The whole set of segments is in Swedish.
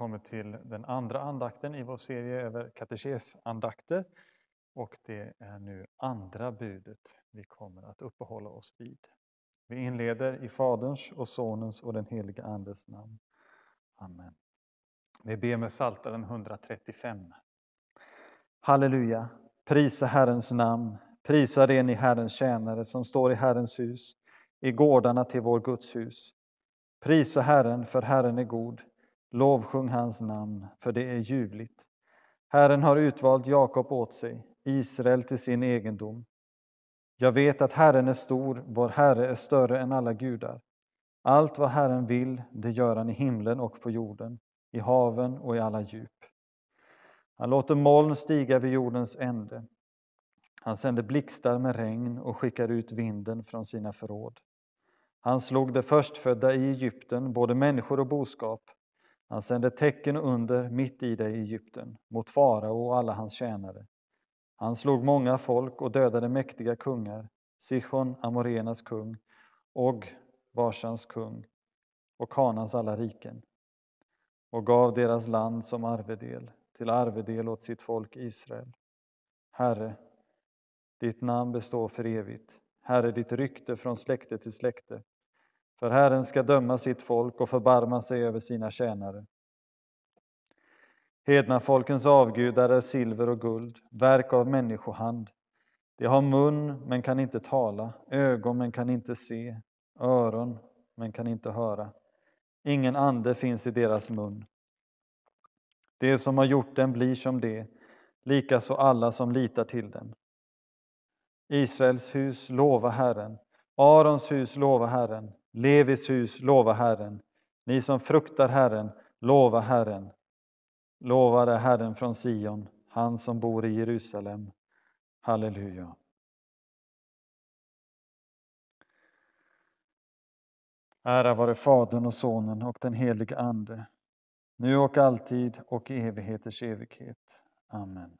kommer till den andra andakten i vår serie över katekesandakter. Och det är nu andra budet vi kommer att uppehålla oss vid. Vi inleder i Faderns och Sonens och den helige Andes namn. Amen. Vi ber med Psaltaren 135. Halleluja, prisa Herrens namn, prisa det ni Herrens tjänare som står i Herrens hus, i gårdarna till vår Guds hus. Prisa Herren, för Herren är god. Lovsjung hans namn, för det är ljuvligt. Herren har utvalt Jakob åt sig, Israel till sin egendom. Jag vet att Herren är stor, vår Herre är större än alla gudar. Allt vad Herren vill, det gör han i himlen och på jorden, i haven och i alla djup. Han låter moln stiga vid jordens ände. Han sänder blixtar med regn och skickar ut vinden från sina förråd. Han slog de förstfödda i Egypten, både människor och boskap. Han sände tecken och under mitt i det i Egypten, mot farao och alla hans tjänare. Han slog många folk och dödade mäktiga kungar, Sichon, Amorenas kung, Og, Varsans kung och Kanans alla riken och gav deras land som arvedel, till arvedel åt sitt folk Israel. Herre, ditt namn består för evigt. Herre, ditt rykte från släkte till släkte. För Herren ska döma sitt folk och förbarma sig över sina tjänare. Hedna folkens avgudar är silver och guld, verk av människohand. De har mun men kan inte tala, ögon men kan inte se, öron men kan inte höra. Ingen ande finns i deras mun. Det som har gjort den blir som det, likaså alla som litar till den. Israels hus lova Herren, Arons hus lova Herren, Levis hus lova Herren. Ni som fruktar Herren, lova Herren. Lovade Herren från Sion, han som bor i Jerusalem. Halleluja. Ära vare Fadern och Sonen och den helige Ande, nu och alltid och i evigheters evighet. Amen.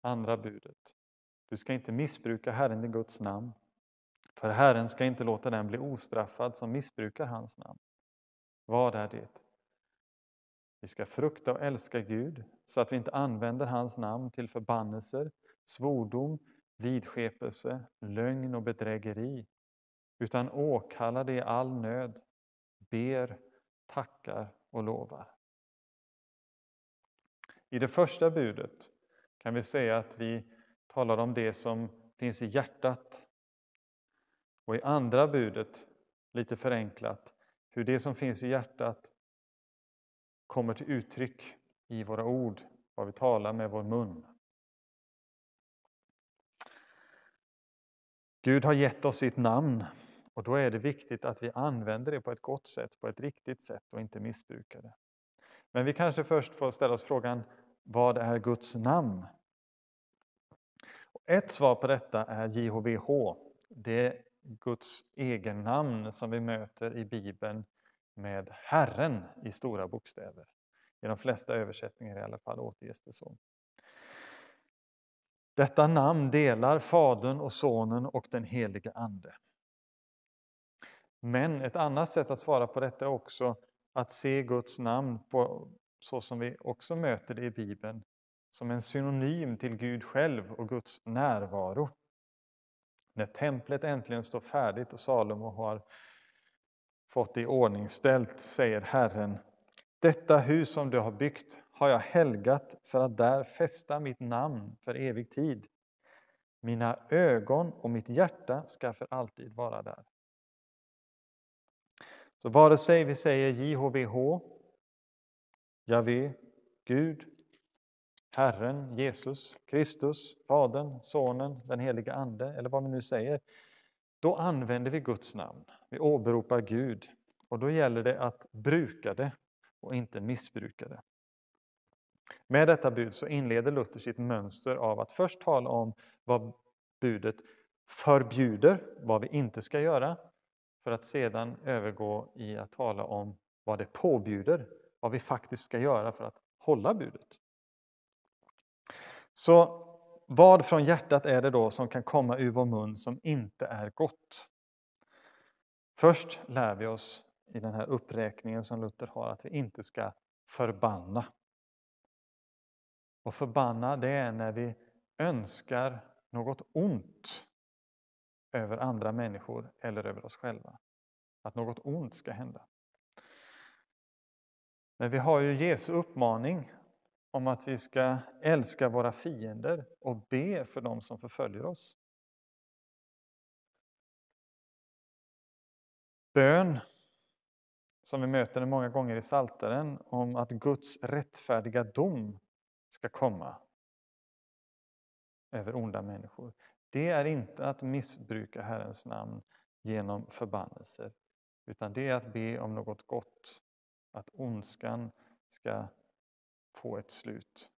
Andra budet. Du ska inte missbruka Herren i Guds namn. För Herren ska inte låta den bli ostraffad som missbrukar hans namn. Vad är det? Vi ska frukta och älska Gud så att vi inte använder hans namn till förbannelser, svordom, vidskepelse, lögn och bedrägeri utan åkallar det i all nöd, ber, tackar och lovar. I det första budet kan vi säga att vi talar om det som finns i hjärtat och i andra budet, lite förenklat, hur det som finns i hjärtat kommer till uttryck i våra ord, vad vi talar med vår mun. Gud har gett oss sitt namn och då är det viktigt att vi använder det på ett gott sätt, på ett riktigt sätt och inte missbrukar det. Men vi kanske först får ställa oss frågan, vad är Guds namn? Ett svar på detta är JHVH. Det Guds egen namn som vi möter i Bibeln med Herren i stora bokstäver. I de flesta översättningar i alla fall återges det så. Detta namn delar Fadern och Sonen och den helige Ande. Men ett annat sätt att svara på detta är också att se Guds namn på, så som vi också möter det i Bibeln, som en synonym till Gud själv och Guds närvaro. När templet äntligen står färdigt och Salomo har fått det i ordning ställt, säger Herren, detta hus som du har byggt har jag helgat för att där fästa mitt namn för evig tid. Mina ögon och mitt hjärta ska för alltid vara där. Så vare sig vi säger JHVH, Javé, Gud, Herren, Jesus, Kristus, Fadern, Sonen, den helige Ande eller vad vi nu säger, då använder vi Guds namn. Vi åberopar Gud och då gäller det att bruka det och inte missbruka det. Med detta bud så inleder Luther sitt mönster av att först tala om vad budet förbjuder, vad vi inte ska göra, för att sedan övergå i att tala om vad det påbjuder, vad vi faktiskt ska göra för att hålla budet. Så vad från hjärtat är det då som kan komma ur vår mun som inte är gott? Först lär vi oss i den här uppräkningen som Luther har att vi inte ska förbanna. Och förbanna det är när vi önskar något ont över andra människor eller över oss själva. Att något ont ska hända. Men vi har ju Jesu uppmaning om att vi ska älska våra fiender och be för dem som förföljer oss. Bön, som vi möter många gånger i Salteren, om att Guds rättfärdiga dom ska komma över onda människor. Det är inte att missbruka Herrens namn genom förbannelser, utan det är att be om något gott, att ondskan ska få ett slut.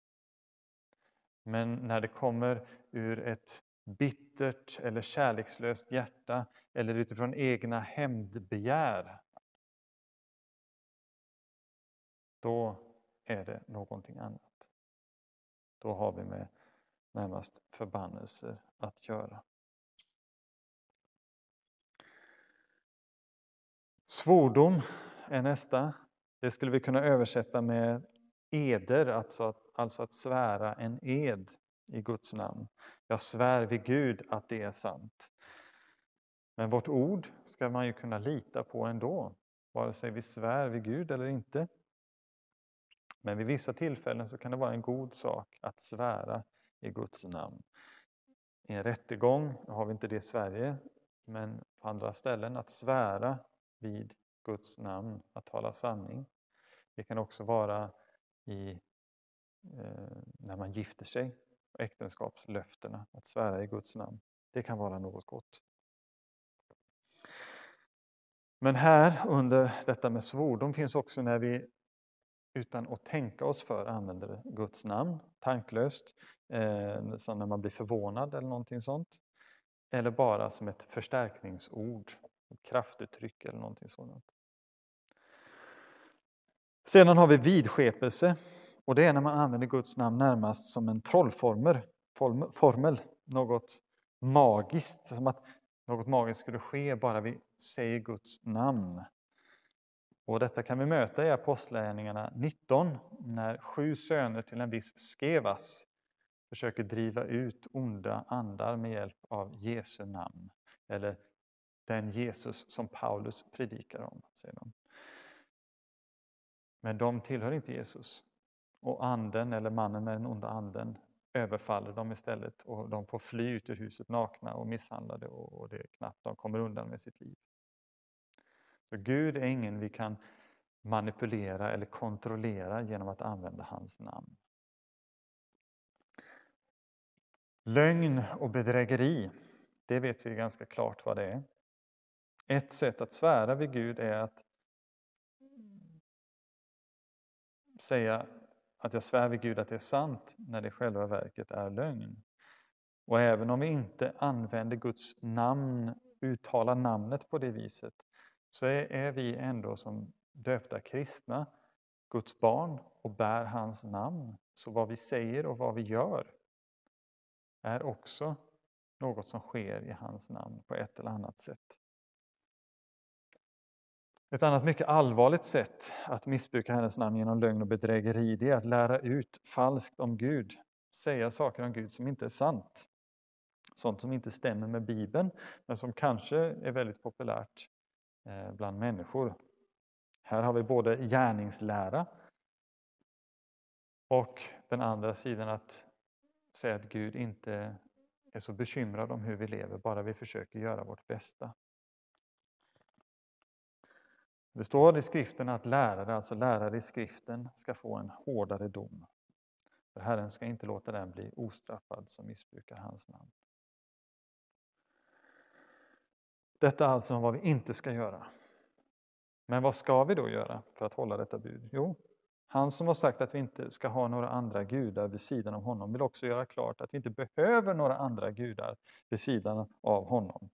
Men när det kommer ur ett bittert eller kärlekslöst hjärta eller utifrån egna hämndbegär, då är det någonting annat. Då har vi med närmast förbannelser att göra. Svordom är nästa. Det skulle vi kunna översätta med eder, alltså att, alltså att svära en ed i Guds namn. Jag svär vid Gud att det är sant. Men vårt ord ska man ju kunna lita på ändå, vare sig vi svär vid Gud eller inte. Men vid vissa tillfällen så kan det vara en god sak att svära i Guds namn. I en rättegång har vi inte det i Sverige, men på andra ställen att svära vid Guds namn, att tala sanning. Det kan också vara i, eh, när man gifter sig, äktenskapslöftena, att svära i Guds namn. Det kan vara något gott. Men här under detta med svordom finns också när vi utan att tänka oss för använder Guds namn tanklöst, eh, som när man blir förvånad eller någonting sånt. Eller bara som ett förstärkningsord, ett kraftuttryck eller någonting sådant. Sedan har vi vidskepelse och det är när man använder Guds namn närmast som en trollformel, formel, något magiskt, som att något magiskt skulle ske bara vi säger Guds namn. Och detta kan vi möta i Apostlagärningarna 19 när sju söner till en viss Skevas försöker driva ut onda andar med hjälp av Jesu namn. Eller den Jesus som Paulus predikar om, säger de. Men de tillhör inte Jesus. Och anden, eller mannen med den onda anden, överfaller dem istället och de får fly ut ur huset nakna och misshandlade och det är knappt de kommer undan med sitt liv. Så Gud är ingen vi kan manipulera eller kontrollera genom att använda hans namn. Lögn och bedrägeri, det vet vi ganska klart vad det är. Ett sätt att svära vid Gud är att säga att jag svär vid Gud att det är sant när det i själva verket är lögn. Och även om vi inte använder Guds namn, uttalar namnet på det viset, så är, är vi ändå som döpta kristna Guds barn och bär hans namn. Så vad vi säger och vad vi gör är också något som sker i hans namn på ett eller annat sätt. Ett annat mycket allvarligt sätt att missbruka Herrens namn genom lögn och bedrägeri det är att lära ut falskt om Gud. Säga saker om Gud som inte är sant. Sånt som inte stämmer med Bibeln men som kanske är väldigt populärt eh, bland människor. Här har vi både gärningslära och den andra sidan att säga att Gud inte är så bekymrad om hur vi lever, bara vi försöker göra vårt bästa. Det står i skriften att lärare, alltså lärare i skriften, ska få en hårdare dom. För Herren ska inte låta den bli ostraffad som missbrukar hans namn. Detta är alltså vad vi inte ska göra. Men vad ska vi då göra för att hålla detta bud? Jo, han som har sagt att vi inte ska ha några andra gudar vid sidan av honom vill också göra klart att vi inte behöver några andra gudar vid sidan av honom.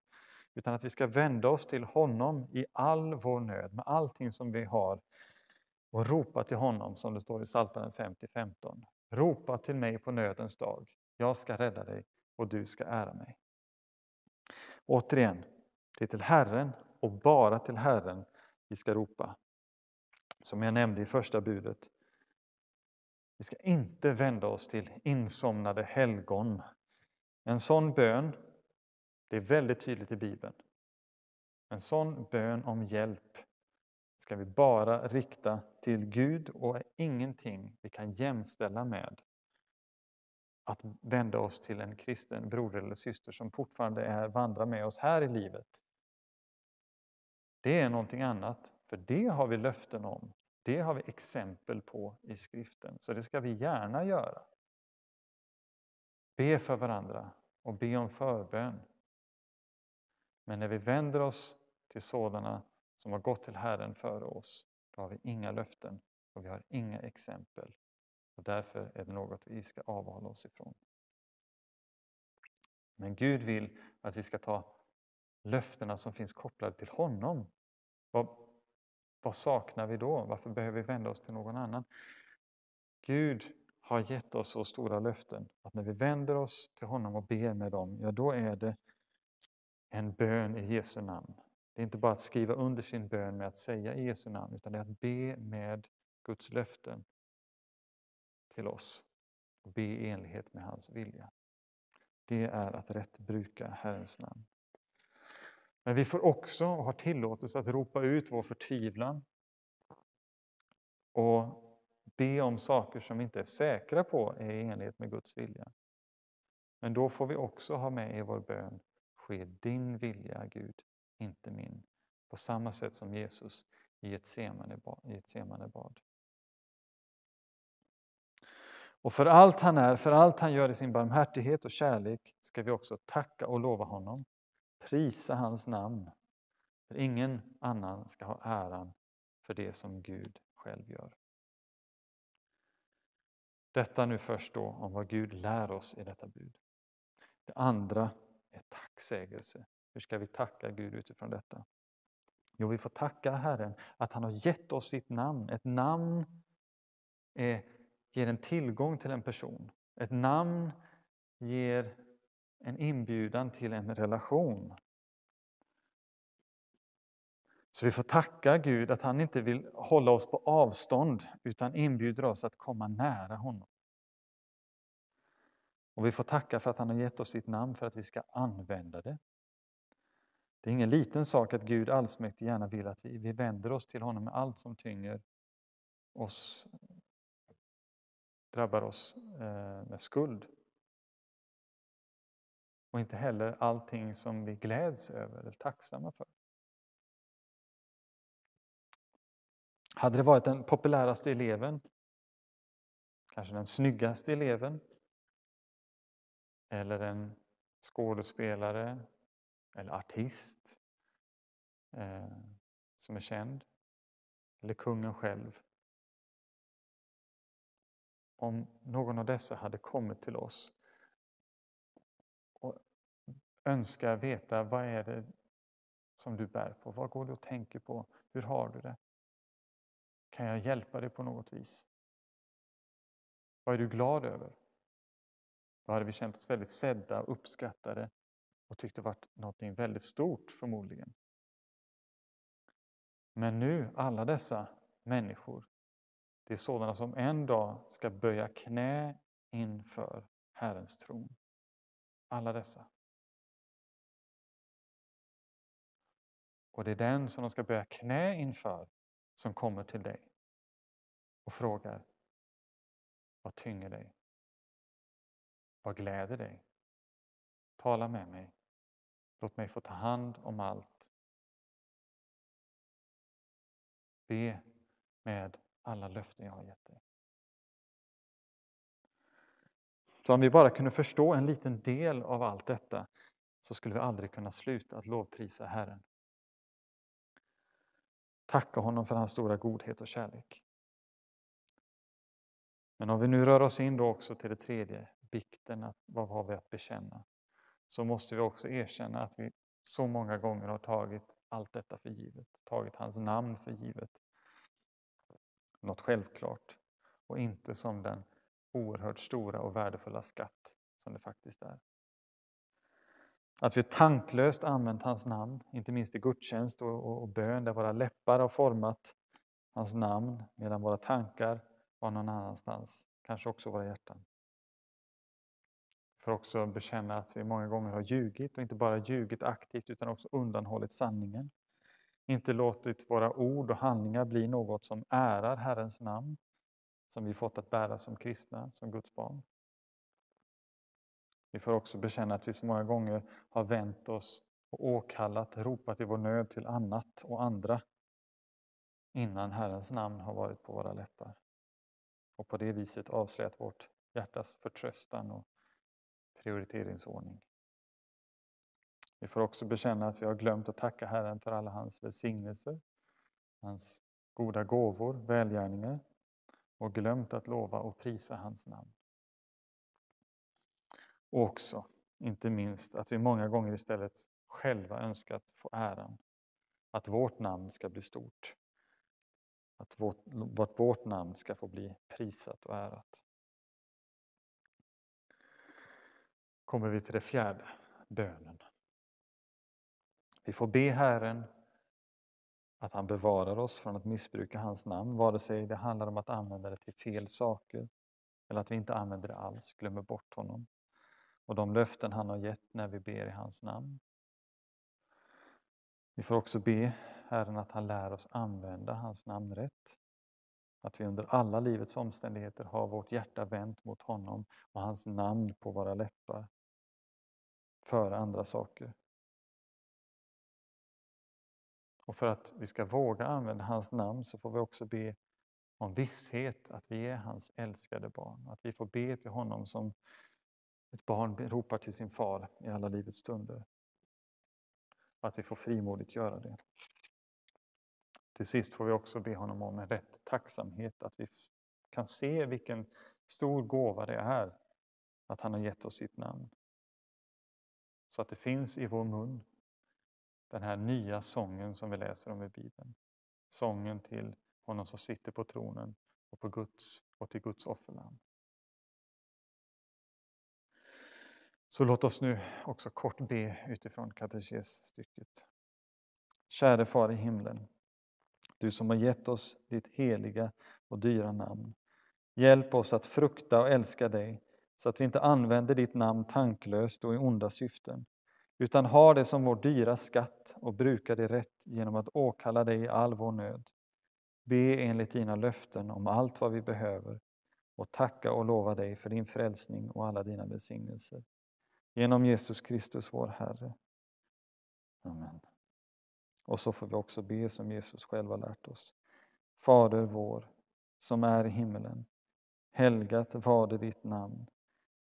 Utan att vi ska vända oss till honom i all vår nöd, med allting som vi har och ropa till honom som det står i Psaltaren 50-15. Ropa till mig på nödens dag. Jag ska rädda dig och du ska ära mig. Återigen, det är till Herren och bara till Herren vi ska ropa. Som jag nämnde i första budet. Vi ska inte vända oss till insomnade helgon. En sån bön, det är väldigt tydligt i Bibeln. En sån bön om hjälp ska vi bara rikta till Gud och är ingenting vi kan jämställa med att vända oss till en kristen broder eller syster som fortfarande är, vandrar med oss här i livet. Det är någonting annat, för det har vi löften om. Det har vi exempel på i skriften, så det ska vi gärna göra. Be för varandra och be om förbön. Men när vi vänder oss till sådana som har gått till Herren före oss, då har vi inga löften och vi har inga exempel. Och därför är det något vi ska avhålla oss ifrån. Men Gud vill att vi ska ta löftena som finns kopplade till honom. Vad, vad saknar vi då? Varför behöver vi vända oss till någon annan? Gud har gett oss så stora löften att när vi vänder oss till honom och ber med dem, ja då är det en bön i Jesu namn. Det är inte bara att skriva under sin bön med att säga i Jesu namn, utan det är att be med Guds löften till oss och be i enlighet med hans vilja. Det är att rätt bruka Herrens namn. Men vi får också ha tillåtelse att ropa ut vår förtvivlan och be om saker som vi inte är säkra på är i enlighet med Guds vilja. Men då får vi också ha med i vår bön, ske din vilja Gud, inte min. På samma sätt som Jesus i ett semane bad. Och för allt han är, för allt han gör i sin barmhärtighet och kärlek ska vi också tacka och lova honom, prisa hans namn. För ingen annan ska ha äran för det som Gud själv gör. Detta nu först då om vad Gud lär oss i detta bud. Det andra är tacksägelse. Hur ska vi tacka Gud utifrån detta? Jo, vi får tacka Herren att han har gett oss sitt namn. Ett namn är, ger en tillgång till en person. Ett namn ger en inbjudan till en relation. Så vi får tacka Gud att han inte vill hålla oss på avstånd utan inbjuder oss att komma nära honom. Och vi får tacka för att han har gett oss sitt namn för att vi ska använda det. Det är ingen liten sak att Gud allsmäktig gärna vill att vi, vi vänder oss till honom med allt som tynger oss, drabbar oss eh, med skuld. Och inte heller allting som vi gläds över eller är tacksamma för. Hade det varit den populäraste eleven, kanske den snyggaste eleven, eller en skådespelare eller artist eh, som är känd, eller kungen själv. Om någon av dessa hade kommit till oss och önskar veta vad är det som du bär på? Vad går du och tänker på? Hur har du det? Kan jag hjälpa dig på något vis? Vad är du glad över? Då hade vi känt oss väldigt sedda och uppskattade och tyckte det varit något väldigt stort förmodligen. Men nu, alla dessa människor, det är sådana som en dag ska böja knä inför Herrens tron. Alla dessa. Och det är den som de ska böja knä inför som kommer till dig och frågar Vad tynger dig? Vad gläder dig? Tala med mig. Låt mig få ta hand om allt. Be med alla löften jag har gett dig. Så om vi bara kunde förstå en liten del av allt detta så skulle vi aldrig kunna sluta att lovprisa Herren. Tacka honom för hans stora godhet och kärlek. Men om vi nu rör oss in då också till det tredje, vikten att vad har vi att bekänna? Så måste vi också erkänna att vi så många gånger har tagit allt detta för givet, tagit hans namn för givet. Något självklart och inte som den oerhört stora och värdefulla skatt som det faktiskt är. Att vi tanklöst använt hans namn, inte minst i gudstjänst och, och, och bön, där våra läppar har format hans namn medan våra tankar var någon annanstans, kanske också våra hjärtan får också bekänna att vi många gånger har ljugit och inte bara ljugit aktivt utan också undanhållit sanningen. Inte låtit våra ord och handlingar bli något som ärar Herrens namn som vi fått att bära som kristna, som Guds barn. Vi får också bekänna att vi så många gånger har vänt oss och åkallat, ropat i vår nöd till annat och andra innan Herrens namn har varit på våra läppar. Och på det viset avslöjat vårt hjärtas förtröstan och prioriteringsordning. Vi får också bekänna att vi har glömt att tacka Herren för alla hans välsignelser, hans goda gåvor, välgärningar och glömt att lova och prisa hans namn. Och också, inte minst, att vi många gånger istället själva önskat få äran. Att vårt namn ska bli stort. Att vårt, att vårt namn ska få bli prisat och ärat. Kommer vi till det fjärde, bönen. Vi får be Herren att han bevarar oss från att missbruka hans namn, vare sig det handlar om att använda det till fel saker eller att vi inte använder det alls, glömmer bort honom och de löften han har gett när vi ber i hans namn. Vi får också be Herren att han lär oss använda hans namn rätt. Att vi under alla livets omständigheter har vårt hjärta vänt mot honom och hans namn på våra läppar före andra saker. Och för att vi ska våga använda hans namn så får vi också be om visshet att vi är hans älskade barn. Att vi får be till honom som ett barn ropar till sin far i alla livets stunder. Och att vi får frimodigt göra det. Till sist får vi också be honom om en rätt tacksamhet, att vi kan se vilken stor gåva det är att han har gett oss sitt namn. Så att det finns i vår mun den här nya sången som vi läser om i Bibeln. Sången till honom som sitter på tronen och, på Guds, och till Guds offerland. Så låt oss nu också kort be utifrån katekesstycket. Käre Far i himlen, du som har gett oss ditt heliga och dyra namn. Hjälp oss att frukta och älska dig så att vi inte använder ditt namn tanklöst och i onda syften utan har det som vår dyra skatt och brukar det rätt genom att åkalla dig i all vår nöd. Be enligt dina löften om allt vad vi behöver och tacka och lova dig för din frälsning och alla dina välsignelser. Genom Jesus Kristus vår Herre. Amen. Och så får vi också be som Jesus själv har lärt oss. Fader vår, som är i himmelen. Helgat var det ditt namn.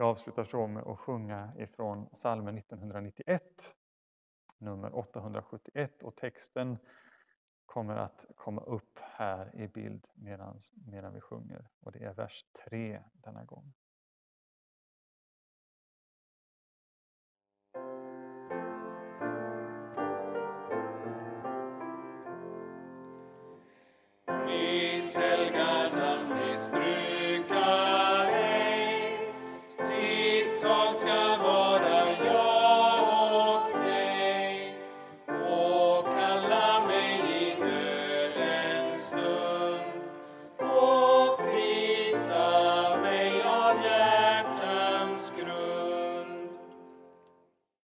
Jag avslutar så med att sjunga ifrån salmen 1991, nummer 871 och texten kommer att komma upp här i bild medan, medan vi sjunger och det är vers 3 denna gång.